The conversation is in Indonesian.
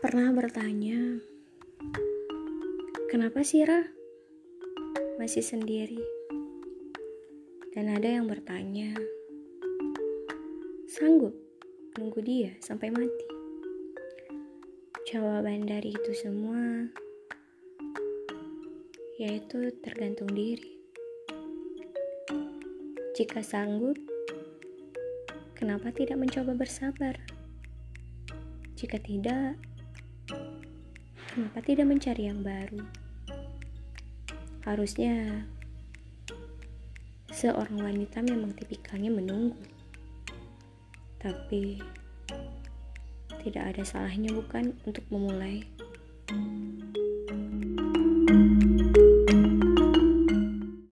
Pernah bertanya, kenapa sih Ra masih sendiri? Dan ada yang bertanya, sanggup nunggu dia sampai mati? Jawaban dari itu semua yaitu tergantung diri. Jika sanggup, kenapa tidak mencoba bersabar? Jika tidak, Kenapa tidak mencari yang baru? Harusnya seorang wanita memang tipikalnya menunggu. Tapi tidak ada salahnya bukan untuk memulai. thank you